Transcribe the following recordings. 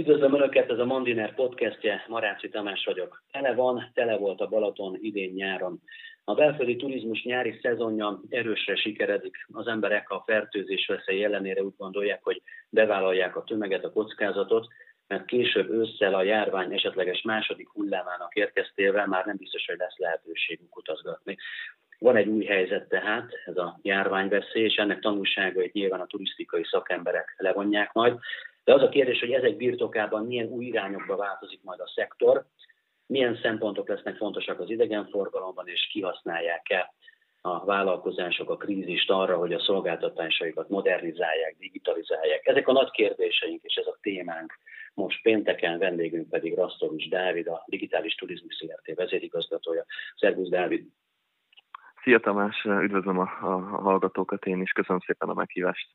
Üdvözlöm Önöket, ez a Mandiner podcastje, Maráci Tamás vagyok. Tele van, tele volt a Balaton idén-nyáron. A belföldi turizmus nyári szezonja erősre sikeredik. Az emberek a fertőzés veszély ellenére úgy gondolják, hogy bevállalják a tömeget, a kockázatot, mert később ősszel a járvány esetleges második hullámának érkeztével már nem biztos, hogy lesz lehetőségük utazgatni. Van egy új helyzet tehát, ez a járványveszély, és ennek tanulságait nyilván a turisztikai szakemberek levonják majd. De az a kérdés, hogy ezek birtokában milyen új irányokba változik majd a szektor, milyen szempontok lesznek fontosak az idegenforgalomban, és kihasználják-e a vállalkozások a krízist arra, hogy a szolgáltatásaikat modernizálják, digitalizálják. Ezek a nagy kérdéseink, és ez a témánk. Most pénteken vendégünk pedig Rasztovics Dávid, a Digitális Turizmus ZRT vezérigazgatója. Szervusz Dávid! Szia Tamás, üdvözlöm a, a hallgatókat én is, köszönöm szépen a meghívást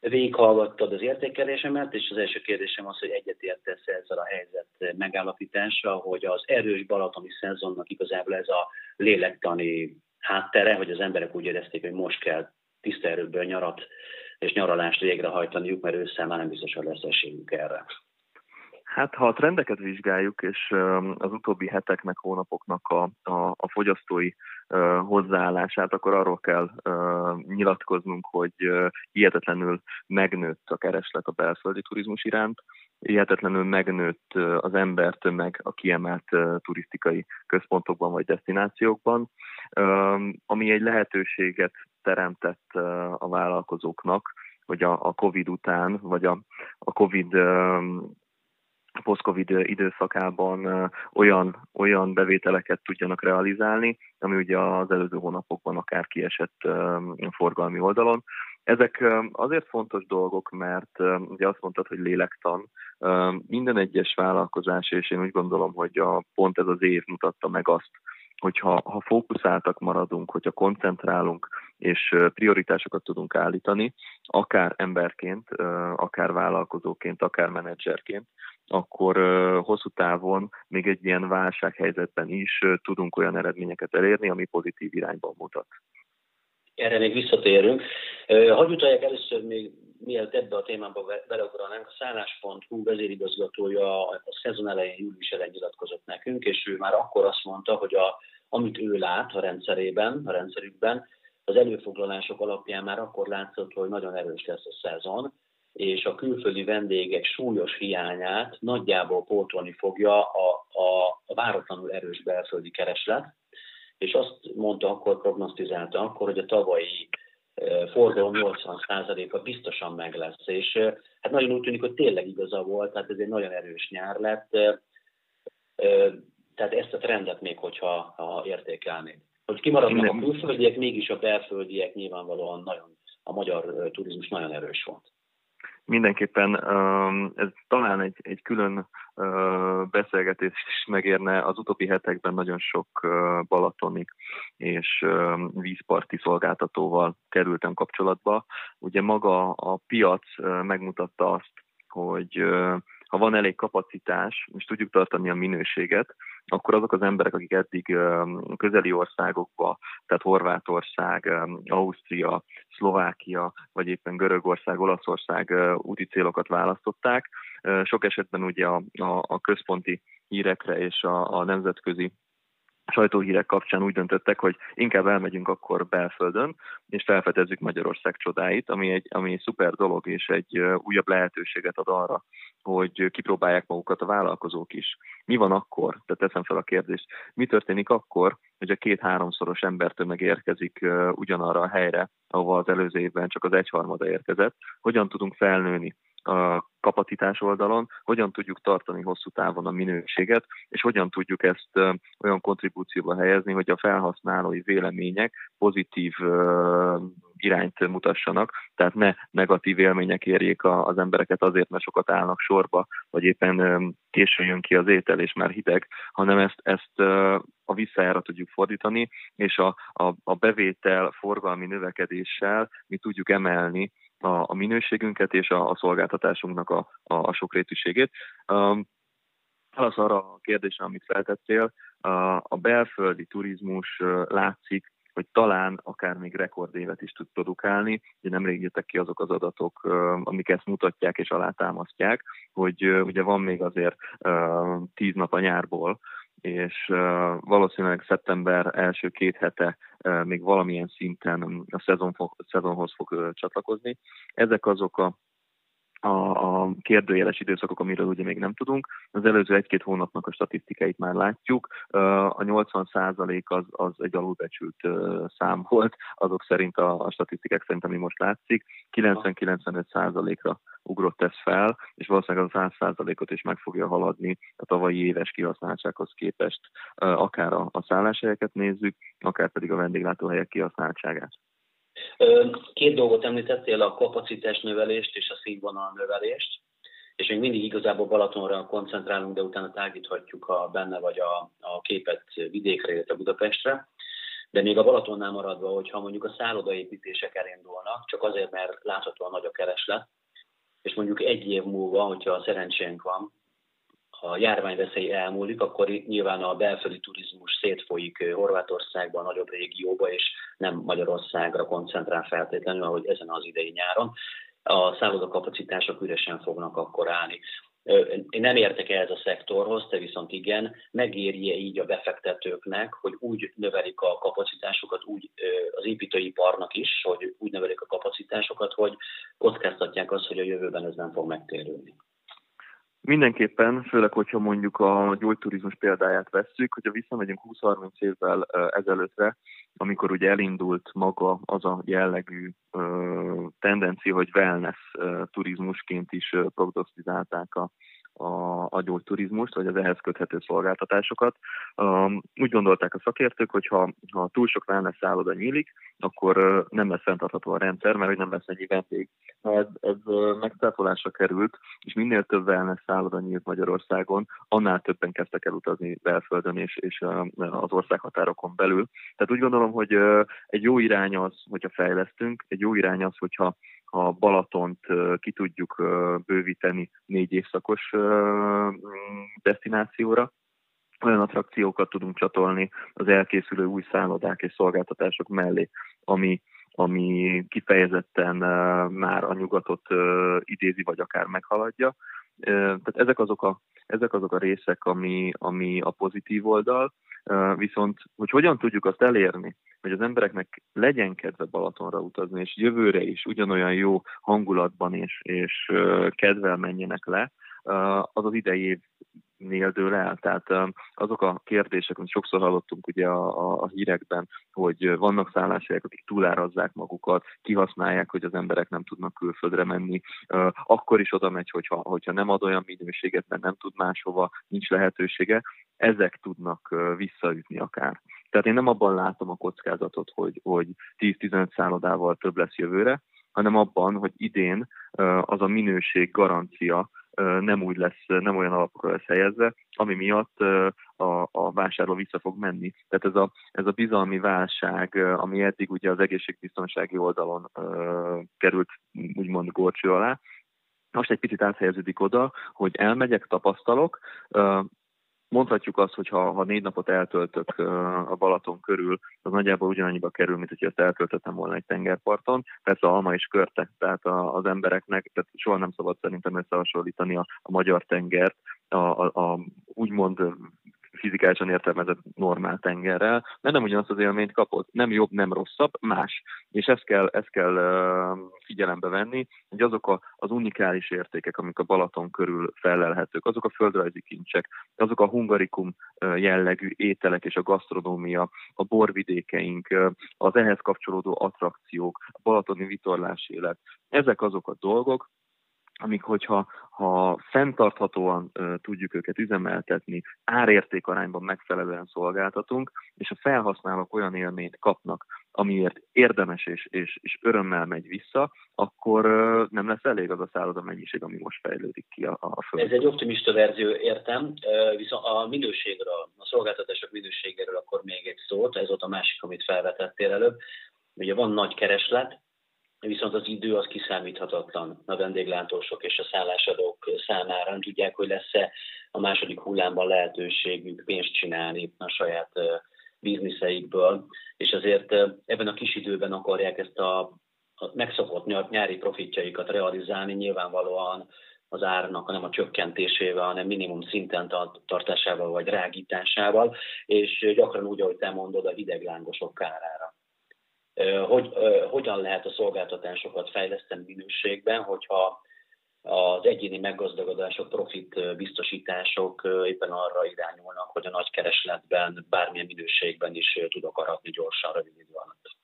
végighallgattad az értékelésemet, és az első kérdésem az, hogy egyetértesz ezzel a helyzet megállapítása, hogy az erős balatoni szezonnak igazából ez a lélektani háttere, hogy az emberek úgy érezték, hogy most kell tiszta erőből nyarat és nyaralást végrehajtaniuk, mert ősszel már nem biztos, hogy lesz esélyük erre. Hát ha a trendeket vizsgáljuk, és az utóbbi heteknek, hónapoknak a, a, a fogyasztói hozzáállását, akkor arról kell nyilatkoznunk, hogy hihetetlenül megnőtt a kereslet a belföldi turizmus iránt, hihetetlenül megnőtt az embertömeg a kiemelt turisztikai központokban vagy destinációkban, ami egy lehetőséget teremtett a vállalkozóknak, hogy a, COVID után, vagy a COVID post-covid időszakában olyan, olyan bevételeket tudjanak realizálni, ami ugye az előző hónapokban akár kiesett forgalmi oldalon. Ezek azért fontos dolgok, mert ugye azt mondtad, hogy lélektan. Minden egyes vállalkozás, és én úgy gondolom, hogy a, pont ez az év mutatta meg azt, hogyha ha fókuszáltak maradunk, hogyha koncentrálunk, és prioritásokat tudunk állítani, akár emberként, akár vállalkozóként, akár menedzserként, akkor hosszú távon még egy ilyen válsághelyzetben is tudunk olyan eredményeket elérni, ami pozitív irányban mutat. Erre még visszatérünk. Hagyj utalják először még, mielőtt ebbe a témába beleugranánk, a szállás.hu vezérigazgatója a szezon elején, július elején nyilatkozott nekünk, és ő már akkor azt mondta, hogy a, amit ő lát a rendszerében, a rendszerükben, az előfoglalások alapján már akkor látszott, hogy nagyon erős lesz a szezon, és a külföldi vendégek súlyos hiányát nagyjából pótolni fogja a, a, a váratlanul erős belföldi kereslet, és azt mondta akkor, prognosztizálta akkor, hogy a tavalyi forgalom 80%-a biztosan meg lesz, és hát nagyon úgy tűnik, hogy tényleg igaza volt, tehát ez egy nagyon erős nyár lett, tehát ezt a trendet még, hogyha ha értékelnéd. Hogy kimaradnak a külföldiek, mégis a belföldiek nyilvánvalóan nagyon, a magyar turizmus nagyon erős volt. Mindenképpen ez talán egy, egy külön beszélgetés is megérne. Az utóbbi hetekben nagyon sok balatoni és vízparti szolgáltatóval kerültem kapcsolatba. Ugye maga a piac megmutatta azt, hogy ha van elég kapacitás, és tudjuk tartani a minőséget, akkor azok az emberek, akik eddig közeli országokba, tehát Horvátország, Ausztria, Szlovákia, vagy éppen Görögország, Olaszország úti célokat választották, sok esetben ugye a, a, a központi hírekre és a, a nemzetközi sajtóhírek kapcsán úgy döntöttek, hogy inkább elmegyünk akkor belföldön, és felfedezzük Magyarország csodáit, ami egy, ami egy szuper dolog, és egy újabb lehetőséget ad arra, hogy kipróbálják magukat a vállalkozók is. Mi van akkor? Tehát teszem fel a kérdést. Mi történik akkor, hogy a két-háromszoros embertömeg érkezik ugyanarra a helyre, ahova az előző évben csak az egyharmada érkezett? Hogyan tudunk felnőni a kapacitás oldalon, hogyan tudjuk tartani hosszú távon a minőséget, és hogyan tudjuk ezt olyan kontribúcióba helyezni, hogy a felhasználói vélemények pozitív irányt mutassanak, tehát ne negatív élmények érjék az embereket azért, mert sokat állnak sorba, vagy éppen későn jön ki az étel, és már hideg, hanem ezt, ezt a visszájára tudjuk fordítani, és a, a, a bevétel forgalmi növekedéssel mi tudjuk emelni a, a minőségünket és a, a szolgáltatásunknak a, a, a sokrétűségét. Um, arra a kérdésre, amit feltettél, a, a belföldi turizmus látszik, hogy talán akár még rekordévet is tud produkálni. Ugye nemrég jöttek ki azok az adatok, amik ezt mutatják és alátámasztják, hogy ugye van még azért tíz nap a nyárból, és valószínűleg szeptember első két hete még valamilyen szinten a szezon fog, szezonhoz fog csatlakozni. Ezek azok a a, a kérdőjeles időszakok, amiről ugye még nem tudunk. Az előző egy-két hónapnak a statisztikáit már látjuk. A 80 százalék az, az egy alulbecsült szám volt, azok szerint a, a statisztikák szerint, ami most látszik. 90-95 százalékra ugrott ez fel, és valószínűleg az 100 százalékot is meg fogja haladni a tavalyi éves kihasználtsághoz képest, akár a, a szálláshelyeket nézzük, akár pedig a vendéglátóhelyek kihasználtságát. Két dolgot említettél, a kapacitás növelést és a színvonal növelést, és még mindig igazából Balatonra koncentrálunk, de utána tágíthatjuk a benne vagy a, a képet vidékre, illetve Budapestre. De még a Balatonnál maradva, hogyha mondjuk a szállodaépítések elindulnak, csak azért, mert láthatóan nagy a kereslet, és mondjuk egy év múlva, hogyha a szerencsénk van, a járványveszély elmúlik, akkor nyilván a belföldi turizmus szétfolyik Horvátországban, nagyobb régióba, és nem Magyarországra koncentrál feltétlenül, ahogy ezen az idei nyáron. A szállodakapacitások üresen fognak akkor állni. Én nem értek ehhez a szektorhoz, te viszont igen, megéri -e így a befektetőknek, hogy úgy növelik a kapacitásokat, úgy az építőiparnak is, hogy úgy növelik a kapacitásokat, hogy kockáztatják azt, hogy a jövőben ez nem fog megtérülni. Mindenképpen, főleg, hogyha mondjuk a gyógyturizmus példáját vesszük, hogyha visszamegyünk 20-30 évvel ezelőttre, amikor ugye elindult maga az a jellegű ö, tendencia, hogy wellness ö, turizmusként is ö, prognosztizálták a, a, a gyógyturizmust, vagy az ehhez köthető szolgáltatásokat. Um, úgy gondolták a szakértők, hogy ha, ha túl sok wellness szálloda nyílik, akkor uh, nem lesz fenntartható a rendszer, mert hogy nem lesz ennyi vendég. Ez, ez uh, megszáfolásra került, és minél több wellness szálloda nyílt Magyarországon, annál többen kezdtek el utazni belföldön és, és uh, az országhatárokon belül. Tehát úgy gondolom, hogy uh, egy jó irány az, hogyha fejlesztünk, egy jó irány az, hogyha a Balatont ki tudjuk bővíteni négy évszakos destinációra, olyan attrakciókat tudunk csatolni az elkészülő új szállodák és szolgáltatások mellé, ami, ami kifejezetten már a nyugatot idézi, vagy akár meghaladja. Tehát ezek azok a, ezek azok a részek, ami, ami a pozitív oldal, viszont hogy hogyan tudjuk azt elérni, hogy az embereknek legyen kedve Balatonra utazni, és jövőre is ugyanolyan jó hangulatban és, és kedvel menjenek le, az az idei év nél dől el. Tehát azok a kérdések, amit sokszor hallottunk ugye a, a, a hírekben, hogy vannak szálláshelyek, akik túlárazzák magukat, kihasználják, hogy az emberek nem tudnak külföldre menni, akkor is oda megy, hogyha, hogyha nem ad olyan minőséget, mert nem tud máshova, nincs lehetősége, ezek tudnak visszaütni akár. Tehát én nem abban látom a kockázatot, hogy, hogy 10-15 szállodával több lesz jövőre, hanem abban, hogy idén az a minőség garancia nem úgy lesz, nem olyan alapokra lesz helyezve, ami miatt a, a vásárló vissza fog menni. Tehát ez a, ez a bizalmi válság, ami eddig ugye az egészségbiztonsági oldalon került úgymond górcső alá, most egy picit áthelyeződik oda, hogy elmegyek, tapasztalok, mondhatjuk azt, hogy ha, ha négy napot eltöltök a Balaton körül, az nagyjából ugyanannyiba kerül, mint hogy ezt eltöltöttem volna egy tengerparton. Persze alma és körte, tehát az embereknek, tehát soha nem szabad szerintem összehasonlítani a, a magyar tengert, a, a, a úgymond fizikálisan értelmezett normál tengerrel, mert nem ugyanazt az élményt kapod. Nem jobb, nem rosszabb, más. És ezt kell, ezt kell figyelembe venni, hogy azok a, az unikális értékek, amik a Balaton körül felelhetők, azok a földrajzi kincsek, azok a hungarikum jellegű ételek és a gasztronómia, a borvidékeink, az ehhez kapcsolódó attrakciók, a balatoni vitorlás élet, ezek azok a dolgok, amik hogyha ha fenntarthatóan uh, tudjuk őket üzemeltetni, árérték arányban megfelelően szolgáltatunk, és a felhasználók olyan élményt kapnak, amiért érdemes és, és, és örömmel megy vissza, akkor uh, nem lesz elég az a szálloda mennyiség, ami most fejlődik ki a, a föld. Ez egy optimista verzió, értem, viszont a minőségről, a szolgáltatások minőségéről akkor még egy szót, ez ott a másik, amit felvetettél előbb. Ugye van nagy kereslet, viszont az idő az kiszámíthatatlan a vendéglátósok és a szállásadók számára. Nem tudják, hogy lesz-e a második hullámban lehetőségük pénzt csinálni a saját bizniszeikből, és azért ebben a kis időben akarják ezt a, a megszokott nyári profitjaikat realizálni, nyilvánvalóan az árnak nem a csökkentésével, hanem minimum szinten tartásával vagy rágításával, és gyakran úgy, ahogy te mondod, a hideglángosok kárára. Hogy, hogyan lehet a szolgáltatásokat fejleszteni minőségben, hogyha az egyéni meggazdagodások, profit biztosítások éppen arra irányulnak, hogy a nagy keresletben bármilyen minőségben is tudok aratni gyorsan, rövid idő alatt.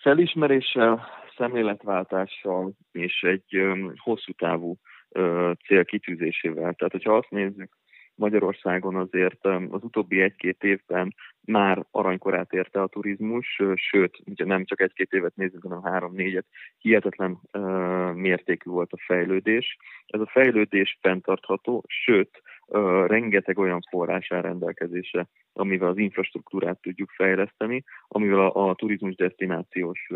Felismeréssel, szemléletváltással és egy hosszú távú cél kitűzésével. Tehát, hogyha azt nézzük, Magyarországon azért az utóbbi egy-két évben már aranykorát érte a turizmus, sőt, ugye nem csak egy-két évet nézzük, hanem három-négyet, hihetetlen mértékű volt a fejlődés. Ez a fejlődés fenntartható, sőt, rengeteg olyan forrás áll rendelkezésre, amivel az infrastruktúrát tudjuk fejleszteni, amivel a, a turizmus destinációs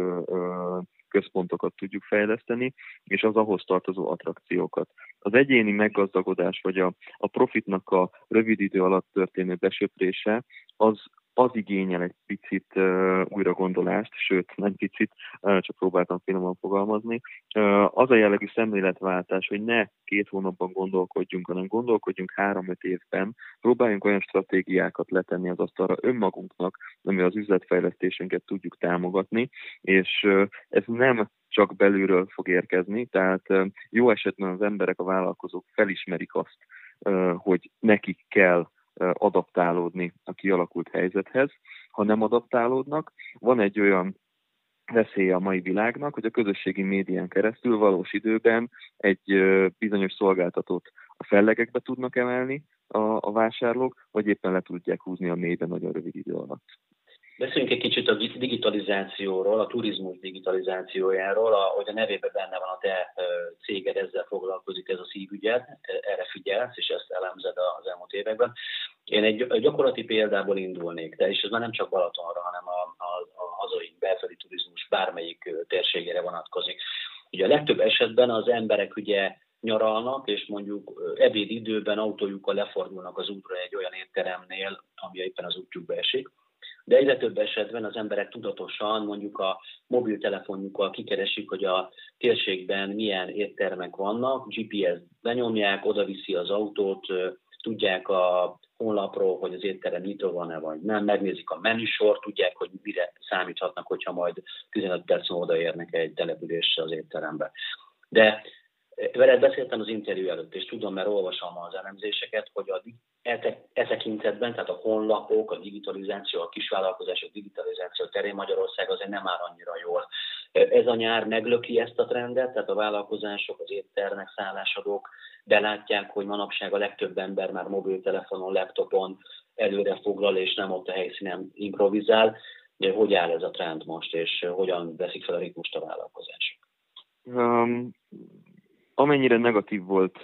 központokat tudjuk fejleszteni, és az ahhoz tartozó attrakciókat. Az egyéni meggazdagodás, vagy a, a profitnak a rövid idő alatt történő besöprése, az az igényel egy picit uh, újra gondolást, sőt, nem picit, uh, csak próbáltam finoman fogalmazni. Uh, az a jellegű szemléletváltás, hogy ne két hónapban gondolkodjunk, hanem gondolkodjunk három-öt évben, próbáljunk olyan stratégiákat letenni az asztalra önmagunknak, amivel az üzletfejlesztésünket tudjuk támogatni, és uh, ez nem csak belülről fog érkezni, tehát uh, jó esetben az emberek, a vállalkozók felismerik azt, uh, hogy nekik kell adaptálódni a kialakult helyzethez. Ha nem adaptálódnak, van egy olyan veszélye a mai világnak, hogy a közösségi médián keresztül valós időben egy bizonyos szolgáltatót a fellegekbe tudnak emelni a, a vásárlók, vagy éppen le tudják húzni a mélyben nagyon rövid idő alatt. Beszéljünk egy kicsit a digitalizációról, a turizmus digitalizációjáról, ahogy a nevében benne van a te céged, ezzel foglalkozik ez a szívügyed, erre figyelsz, és ezt elemzed az elmúlt években. Én egy gyakorlati példából indulnék, de és ez már nem csak Balatonra, hanem a, a, a hazai belföldi turizmus bármelyik térségére vonatkozik. Ugye a legtöbb esetben az emberek ugye nyaralnak, és mondjuk ebéd időben autójukkal lefordulnak az útra egy olyan étteremnél, ami éppen az útjukba esik, de egyre több esetben az emberek tudatosan mondjuk a mobiltelefonjukkal kikeresik, hogy a térségben milyen éttermek vannak, GPS benyomják, oda viszi az autót, tudják a honlapról, hogy az étterem nyitva van-e vagy nem, megnézik a menüsort, tudják, hogy mire számíthatnak, hogyha majd 15 perc odaérnek egy településre az étterembe. De Veled beszéltem az interjú előtt, és tudom, mert olvasom az elemzéseket, hogy a, e, e tekintetben, tehát a honlapok, a digitalizáció, a kisvállalkozások digitalizáció terén Magyarország azért nem áll annyira jól. Ez a nyár meglöki ezt a trendet, tehát a vállalkozások, az éttermek, szállásadók belátják, hogy manapság a legtöbb ember már mobiltelefonon, laptopon előre foglal, és nem ott a helyszínen improvizál. Hogy áll ez a trend most, és hogyan veszik fel a ritmust a vállalkozások? Um, Amennyire negatív volt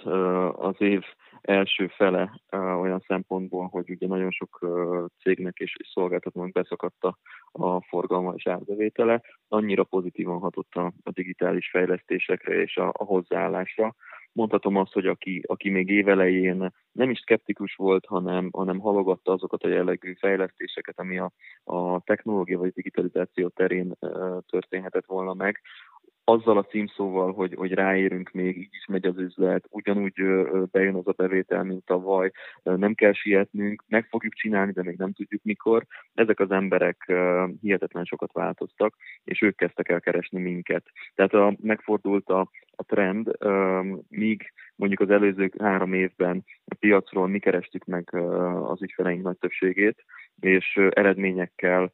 az év első fele olyan szempontból, hogy ugye nagyon sok cégnek és szolgáltatónak beszakadt a forgalma és árbevétele, annyira pozitívan hatott a, digitális fejlesztésekre és a, a hozzáállásra. Mondhatom azt, hogy aki, aki még évelején nem is skeptikus volt, hanem, hanem halogatta azokat a jellegű fejlesztéseket, ami a, a technológia vagy digitalizáció terén történhetett volna meg, azzal a címszóval, hogy, hogy ráérünk még, így is megy az üzlet, ugyanúgy bejön az a bevétel, mint tavaly, nem kell sietnünk, meg fogjuk csinálni, de még nem tudjuk mikor. Ezek az emberek hihetetlen sokat változtak, és ők kezdtek el keresni minket. Tehát a, megfordult a, a trend, míg mondjuk az előző három évben a piacról mi kerestük meg az ügyfeleink nagy többségét, és eredményekkel,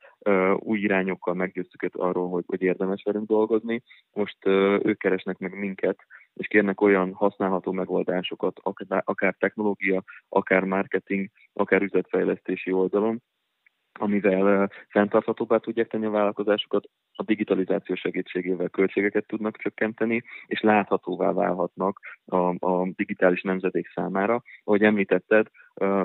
új irányokkal meggyőztük őket arról, hogy, hogy érdemes velünk dolgozni. Most ők keresnek meg minket, és kérnek olyan használható megoldásokat, akár technológia, akár marketing, akár üzletfejlesztési oldalon, amivel fenntarthatóbbá tudják tenni a vállalkozásukat, a digitalizáció segítségével költségeket tudnak csökkenteni, és láthatóvá válhatnak a, a digitális nemzedék számára. Ahogy említetted,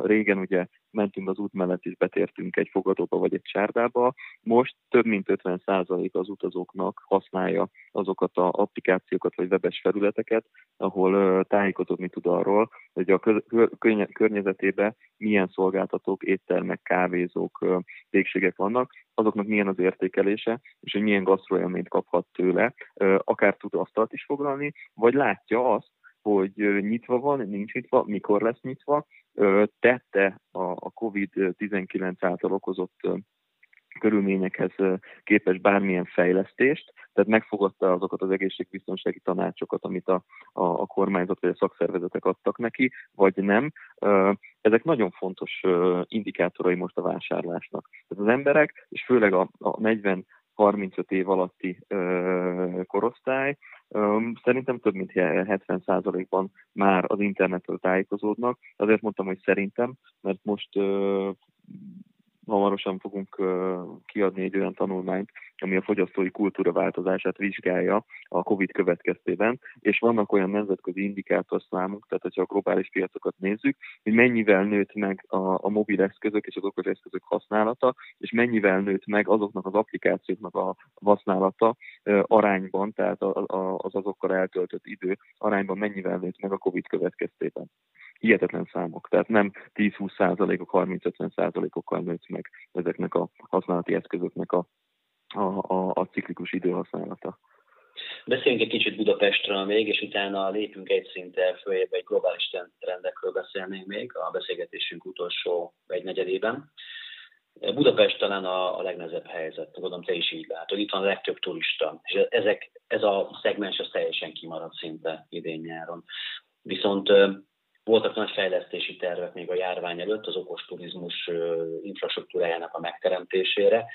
Régen ugye mentünk az út mellett és betértünk egy fogadóba vagy egy csárdába. Most több mint 50% az utazóknak használja azokat az applikációkat vagy webes felületeket, ahol tájékozódni tud arról, hogy a környezetében milyen szolgáltatók, éttermek, kávézók, végségek vannak, azoknak milyen az értékelése, és hogy milyen gasztroélményt kaphat tőle, akár tud asztalt is foglalni, vagy látja azt, hogy nyitva van, nincs nyitva, mikor lesz nyitva, tette a COVID-19 által okozott körülményekhez képes bármilyen fejlesztést, tehát megfogadta azokat az egészségbiztonsági tanácsokat, amit a, a, a kormányzat vagy a szakszervezetek adtak neki, vagy nem. Ezek nagyon fontos indikátorai most a vásárlásnak. Tehát az emberek, és főleg a, a 40 35 év alatti korosztály. Szerintem több mint 70%-ban már az internetről tájékozódnak. Azért mondtam, hogy szerintem, mert most hamarosan fogunk kiadni egy olyan tanulmányt, ami a fogyasztói kultúra változását vizsgálja a COVID következtében, és vannak olyan nemzetközi indikátorszámok, tehát ha a globális piacokat nézzük, hogy mennyivel nőtt meg a, a mobil eszközök és az okos eszközök használata, és mennyivel nőtt meg azoknak az applikációknak a használata arányban, tehát az azokkal eltöltött idő arányban mennyivel nőtt meg a COVID következtében hihetetlen számok. Tehát nem 10-20 százalékok, 30-50 százalékokkal nőtt meg ezeknek a használati eszközöknek a, a, a, a ciklikus időhasználata. Beszéljünk egy kicsit Budapestről még, és utána lépünk egy szinte följebb, egy globális trendekről beszélnénk még a beszélgetésünk utolsó egy negyedében. Budapest talán a, a legnehezebb helyzet, gondolom te is így látod. Itt van a legtöbb turista, és ezek, ez a szegmens az teljesen kimaradt szinte idén-nyáron. Viszont voltak nagy fejlesztési tervek még a járvány előtt az okos turizmus infrastruktúrájának a megteremtésére.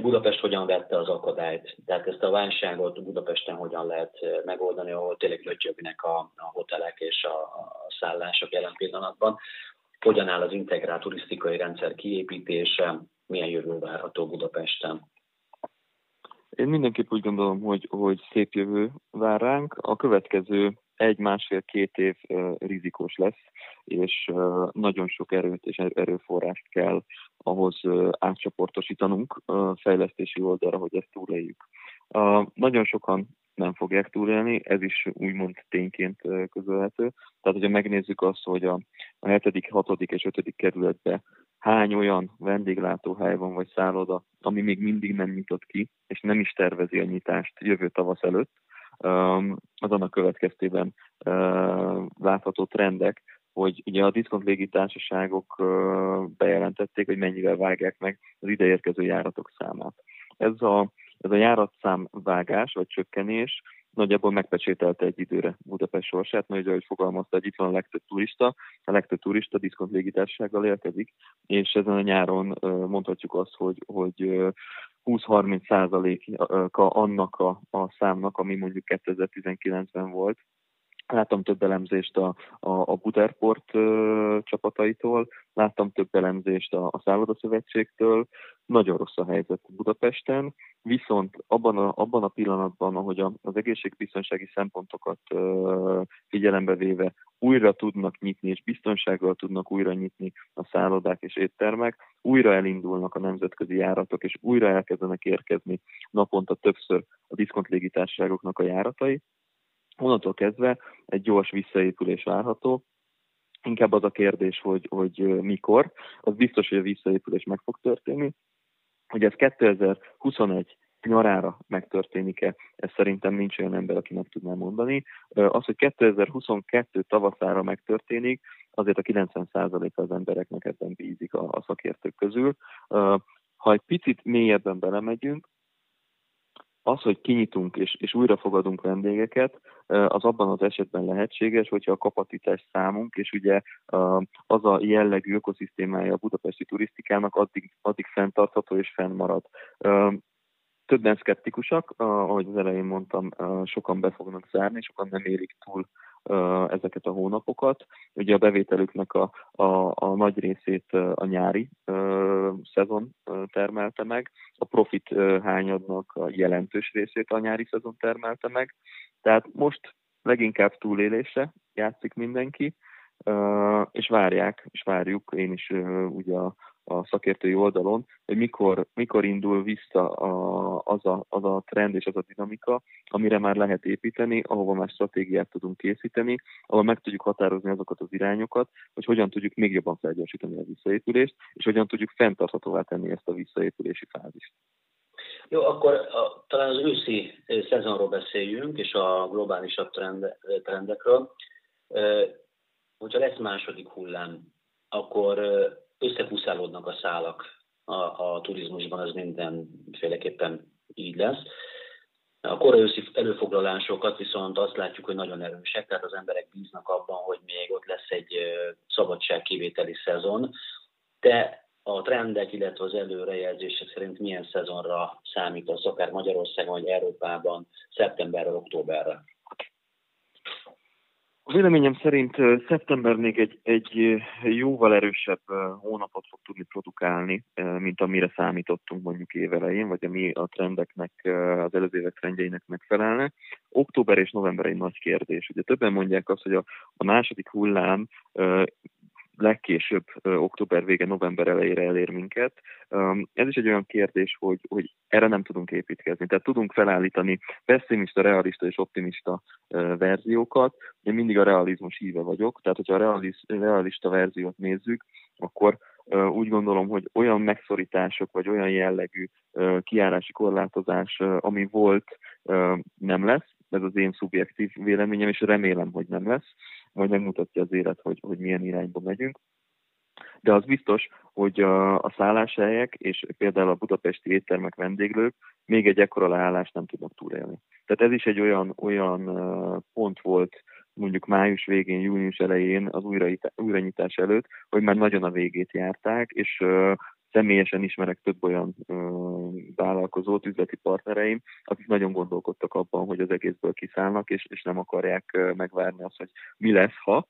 Budapest hogyan vette az akadályt? Tehát ezt a válságot Budapesten hogyan lehet megoldani, ahol tényleg lötyögnek a, a hotelek és a, a szállások jelen pillanatban? Hogyan áll az integrált turisztikai rendszer kiépítése? Milyen jövő várható Budapesten? Én mindenképp úgy gondolom, hogy, hogy szép jövő vár ránk. A következő egy-másfél-két év rizikós lesz, és nagyon sok erőt és erőforrást kell ahhoz átcsoportosítanunk fejlesztési oldalra, hogy ezt túléljük. Nagyon sokan nem fogják túlélni, ez is úgymond tényként közölhető. Tehát, hogyha megnézzük azt, hogy a, a 7., 6. és 5. kerületben hány olyan vendéglátóhely van vagy szálloda, ami még mindig nem nyitott ki, és nem is tervezi a nyitást jövő tavasz előtt, az annak következtében látható trendek, hogy ugye a diszkont légitársaságok bejelentették, hogy mennyivel vágják meg az ideérkező járatok számát. Ez a, ez a járatszámvágás vagy csökkenés nagyjából megpecsételte egy időre Budapest sorsát, mert ahogy fogalmazta, hogy itt van a legtöbb turista, a legtöbb turista diszkont légitársasággal érkezik, és ezen a nyáron mondhatjuk azt, hogy, hogy 20-30 százaléka annak a, a számnak, ami mondjuk 2019-ben volt, Láttam több elemzést a, a, a Buterport ö, csapataitól, láttam több elemzést a, a Szállodaszövetségtől. Nagyon rossz a helyzet Budapesten, viszont abban a, abban a pillanatban, ahogy az egészségbiztonsági szempontokat ö, figyelembe véve újra tudnak nyitni, és biztonsággal tudnak újra nyitni a szállodák és éttermek, újra elindulnak a nemzetközi járatok, és újra elkezdenek érkezni naponta többször a diszkont légitársaságoknak a járatai, onnantól kezdve egy gyors visszaépülés várható. Inkább az a kérdés, hogy, hogy mikor. Az biztos, hogy a visszaépülés meg fog történni. Hogy ez 2021 nyarára megtörténik-e, ez szerintem nincs olyan ember, aki meg tudná mondani. Az, hogy 2022 tavaszára megtörténik, azért a 90% az embereknek ebben bízik a, a szakértők közül. Ha egy picit mélyebben belemegyünk, az, hogy kinyitunk és, és újra fogadunk vendégeket, az abban az esetben lehetséges, hogyha a kapacitás számunk, és ugye az a jellegű ökoszisztémája a budapesti turisztikának addig, addig fenntartható és fennmarad. Többen szkeptikusak, ahogy az elején mondtam, sokan be fognak zárni, sokan nem érik túl ezeket a hónapokat. Ugye a bevételüknek a, a, a nagy részét a nyári szezon termelte meg, a profit hányadnak a jelentős részét a nyári szezon termelte meg. Tehát most leginkább túlélésre játszik mindenki, és várják, és várjuk, én is ugye a, a szakértői oldalon, hogy mikor, mikor indul vissza a, az, a, az a trend és az a dinamika, amire már lehet építeni, ahova már stratégiát tudunk készíteni, ahol meg tudjuk határozni azokat az irányokat, hogy hogyan tudjuk még jobban felgyorsítani a visszaépülést, és hogyan tudjuk fenntarthatóvá tenni ezt a visszaépülési fázist. Jó, akkor a, talán az őszi szezonról beszéljünk, és a globálisabb trend, trendekről. Hogyha lesz második hullám, akkor összepuszálódnak a szálak a, a turizmusban, az mindenféleképpen így lesz. A korai előfoglalásokat viszont azt látjuk, hogy nagyon erősek, tehát az emberek bíznak abban, hogy még ott lesz egy szabadságkivételi szezon, de a trendek, illetve az előrejelzések szerint milyen szezonra számítasz, akár Magyarországon vagy Európában, szeptemberre, októberre? Véleményem szerint szeptember még egy, egy jóval erősebb hónapot fog tudni produkálni, mint amire számítottunk mondjuk évelején, vagy ami a trendeknek, az előző évek trendjeinek megfelelne. Október és november egy nagy kérdés. Ugye többen mondják azt, hogy a, a második hullám legkésőbb október vége, november elejére elér minket. Ez is egy olyan kérdés, hogy, hogy erre nem tudunk építkezni. Tehát tudunk felállítani pessimista, realista és optimista verziókat. Én mindig a realizmus híve vagyok, tehát hogyha a realista verziót nézzük, akkor úgy gondolom, hogy olyan megszorítások, vagy olyan jellegű kiárási korlátozás, ami volt, nem lesz. Ez az én szubjektív véleményem, és remélem, hogy nem lesz majd megmutatja az élet, hogy, hogy milyen irányba megyünk. De az biztos, hogy a, a szálláshelyek és például a budapesti éttermek vendéglők még egy ekkora leállást nem tudnak túlélni. Tehát ez is egy olyan, olyan pont volt mondjuk május végén, június elején az újranyitás előtt, hogy már nagyon a végét járták, és személyesen ismerek több olyan ö, vállalkozót, üzleti partnereim, akik nagyon gondolkodtak abban, hogy az egészből kiszállnak, és, és nem akarják megvárni azt, hogy mi lesz, ha,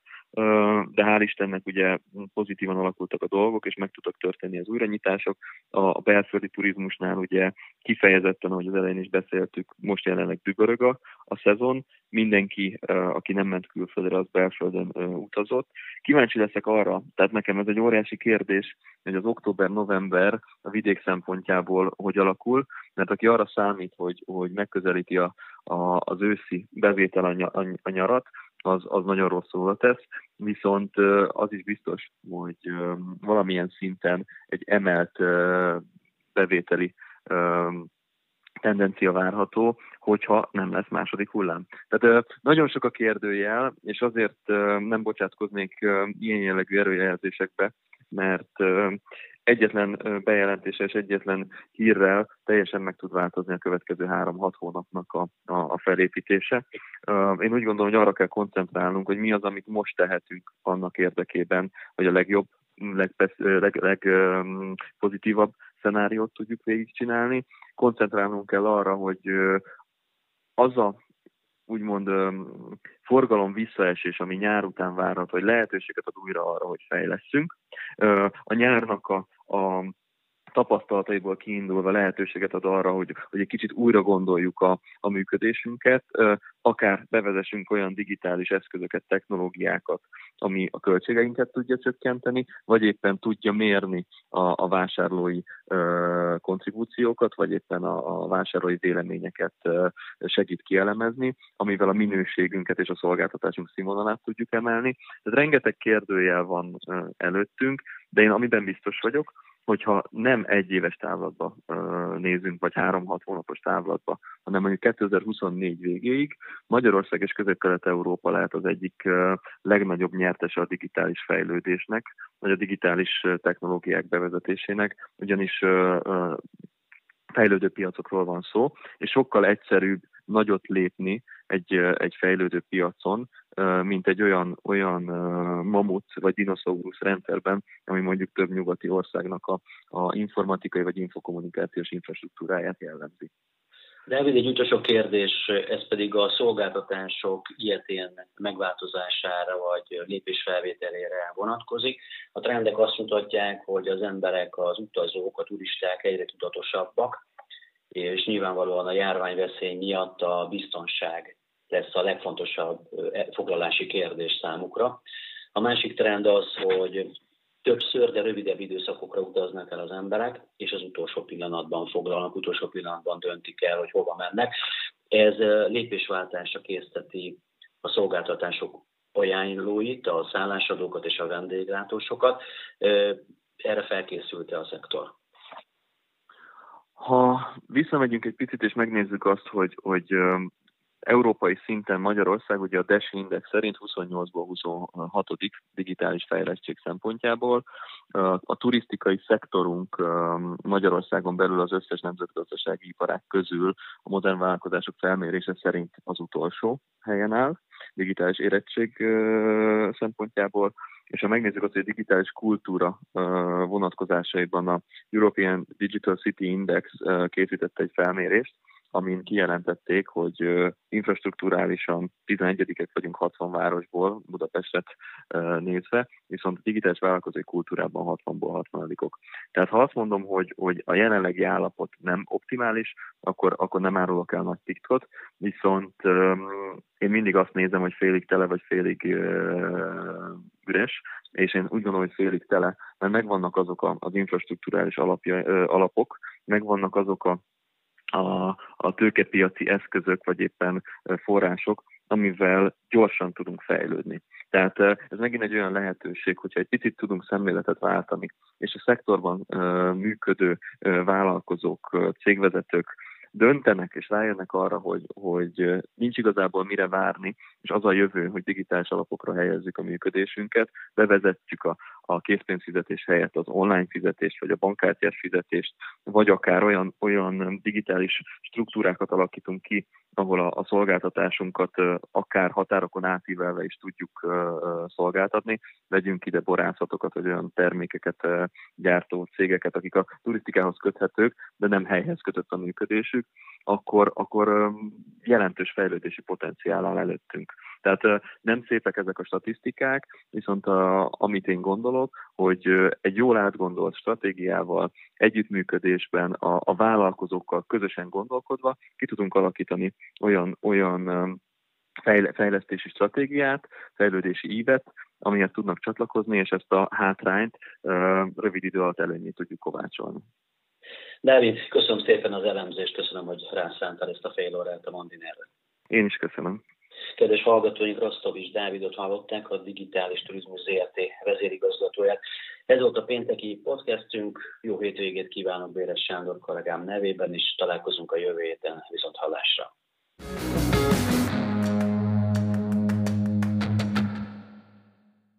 de hál' Istennek ugye pozitívan alakultak a dolgok, és meg tudtak történni az újranyitások. A belföldi turizmusnál ugye kifejezetten, ahogy az elején is beszéltük, most jelenleg dübörög a, a szezon, mindenki, aki nem ment külföldre, az belföldön utazott. Kíváncsi leszek arra, tehát nekem ez egy óriási kérdés, hogy az október-november a vidék szempontjából hogy alakul, mert aki arra számít, hogy, hogy megközelíti a, a, az őszi bevétel a, a, a nyarat, az, az nagyon rosszul tesz, viszont az is biztos, hogy valamilyen szinten egy emelt bevételi tendencia várható, hogyha nem lesz második hullám. Tehát nagyon sok a kérdőjel, és azért nem bocsátkoznék ilyen jellegű erőjelzésekbe, mert egyetlen bejelentése és egyetlen hírrel teljesen meg tud változni a következő három-hat hónapnak a, a, a felépítése. Én úgy gondolom, hogy arra kell koncentrálnunk, hogy mi az, amit most tehetünk annak érdekében, hogy a legjobb, legpozitívabb leg, leg, szenáriót tudjuk végigcsinálni. Koncentrálnunk kell arra, hogy az a úgymond forgalom visszaesés, ami nyár után várhat, hogy lehetőséget ad újra arra, hogy fejleszünk. A nyárnak a, a tapasztalataiból kiindulva lehetőséget ad arra, hogy, hogy egy kicsit újra gondoljuk a, a működésünket, akár bevezessünk olyan digitális eszközöket, technológiákat, ami a költségeinket tudja csökkenteni, vagy éppen tudja mérni a, a vásárlói ö, kontribúciókat, vagy éppen a, a vásárlói véleményeket ö, segít kielemezni, amivel a minőségünket és a szolgáltatásunk színvonalát tudjuk emelni. Tehát rengeteg kérdőjel van ö, előttünk, de én amiben biztos vagyok, hogyha nem egy éves távlatba nézünk, vagy három-hat hónapos távlatba, hanem mondjuk 2024 végéig Magyarország és Közép-Kelet-Európa lehet az egyik legnagyobb nyertese a digitális fejlődésnek, vagy a digitális technológiák bevezetésének, ugyanis fejlődő piacokról van szó, és sokkal egyszerűbb nagyot lépni egy, egy fejlődő piacon, mint egy olyan, olyan mamut vagy dinoszaurusz rendszerben, ami mondjuk több nyugati országnak a, a informatikai vagy infokommunikációs infrastruktúráját jellemzi. De egy utolsó kérdés, ez pedig a szolgáltatások ilyetén megváltozására vagy lépésfelvételére vonatkozik. A trendek azt mutatják, hogy az emberek, az utazók, a turisták egyre tudatosabbak, és nyilvánvalóan a járványveszély miatt a biztonság lesz a legfontosabb e, foglalási kérdés számukra. A másik trend az, hogy többször, de rövidebb időszakokra utaznak el az emberek, és az utolsó pillanatban foglalnak, utolsó pillanatban döntik el, hogy hova mennek. Ez lépésváltásra készteti a szolgáltatások ajánlóit, a szállásadókat és a vendéglátósokat. Erre felkészült-e a szektor? Ha visszamegyünk egy picit és megnézzük azt, hogy, hogy európai szinten Magyarország ugye a DES Index szerint 28-ból 26. digitális fejlettség szempontjából. A turisztikai szektorunk Magyarországon belül az összes nemzetgazdasági iparák közül a modern vállalkozások felmérése szerint az utolsó helyen áll digitális érettség szempontjából, és ha megnézzük azt, hogy a digitális kultúra vonatkozásaiban a European Digital City Index készítette egy felmérést, amin kijelentették, hogy infrastruktúrálisan 11-ek vagyunk 60 városból, Budapestet nézve, viszont digitális vállalkozói kultúrában 60-ból 60-ok. Tehát ha azt mondom, hogy, hogy a jelenlegi állapot nem optimális, akkor, akkor nem árulok el nagy titkot, viszont én mindig azt nézem, hogy félig tele vagy félig üres, és én úgy gondolom, hogy félig tele, mert megvannak azok az infrastruktúrális alapja, alapok, megvannak azok a a, a tőkepiaci eszközök, vagy éppen források, amivel gyorsan tudunk fejlődni. Tehát ez megint egy olyan lehetőség, hogyha egy picit tudunk szemléletet váltani, és a szektorban működő vállalkozók, cégvezetők döntenek és rájönnek arra, hogy, hogy nincs igazából mire várni, és az a jövő, hogy digitális alapokra helyezzük a működésünket, bevezetjük a, a készpénzfizetés helyett az online fizetést, vagy a bankkártyás fizetést, vagy akár olyan, olyan digitális struktúrákat alakítunk ki, ahol a, a szolgáltatásunkat akár határokon átívelve is tudjuk szolgáltatni. Vegyünk ide borászatokat, vagy olyan termékeket gyártó cégeket, akik a turisztikához köthetők, de nem helyhez kötött a működésük, akkor, akkor jelentős fejlődési potenciál áll előttünk. Tehát nem szépek ezek a statisztikák, viszont a, amit én gondolok, hogy egy jól átgondolt stratégiával, együttműködésben, a, a vállalkozókkal közösen gondolkodva ki tudunk alakítani olyan, olyan fejlesztési stratégiát, fejlődési ívet, amihez tudnak csatlakozni, és ezt a hátrányt rövid idő alatt előnyét tudjuk kovácsolni. Dávid, köszönöm szépen az elemzést, köszönöm, hogy rászántál ezt a fél órát a Mondinerre. Én is köszönöm. Kedves hallgatóink, Rastovics Dávidot hallották, a Digitális Turizmus ZRT vezérigazgatóját. Ez volt a pénteki podcastünk. Jó hétvégét kívánok Béres Sándor kollégám nevében, és találkozunk a jövő héten viszont hallásra.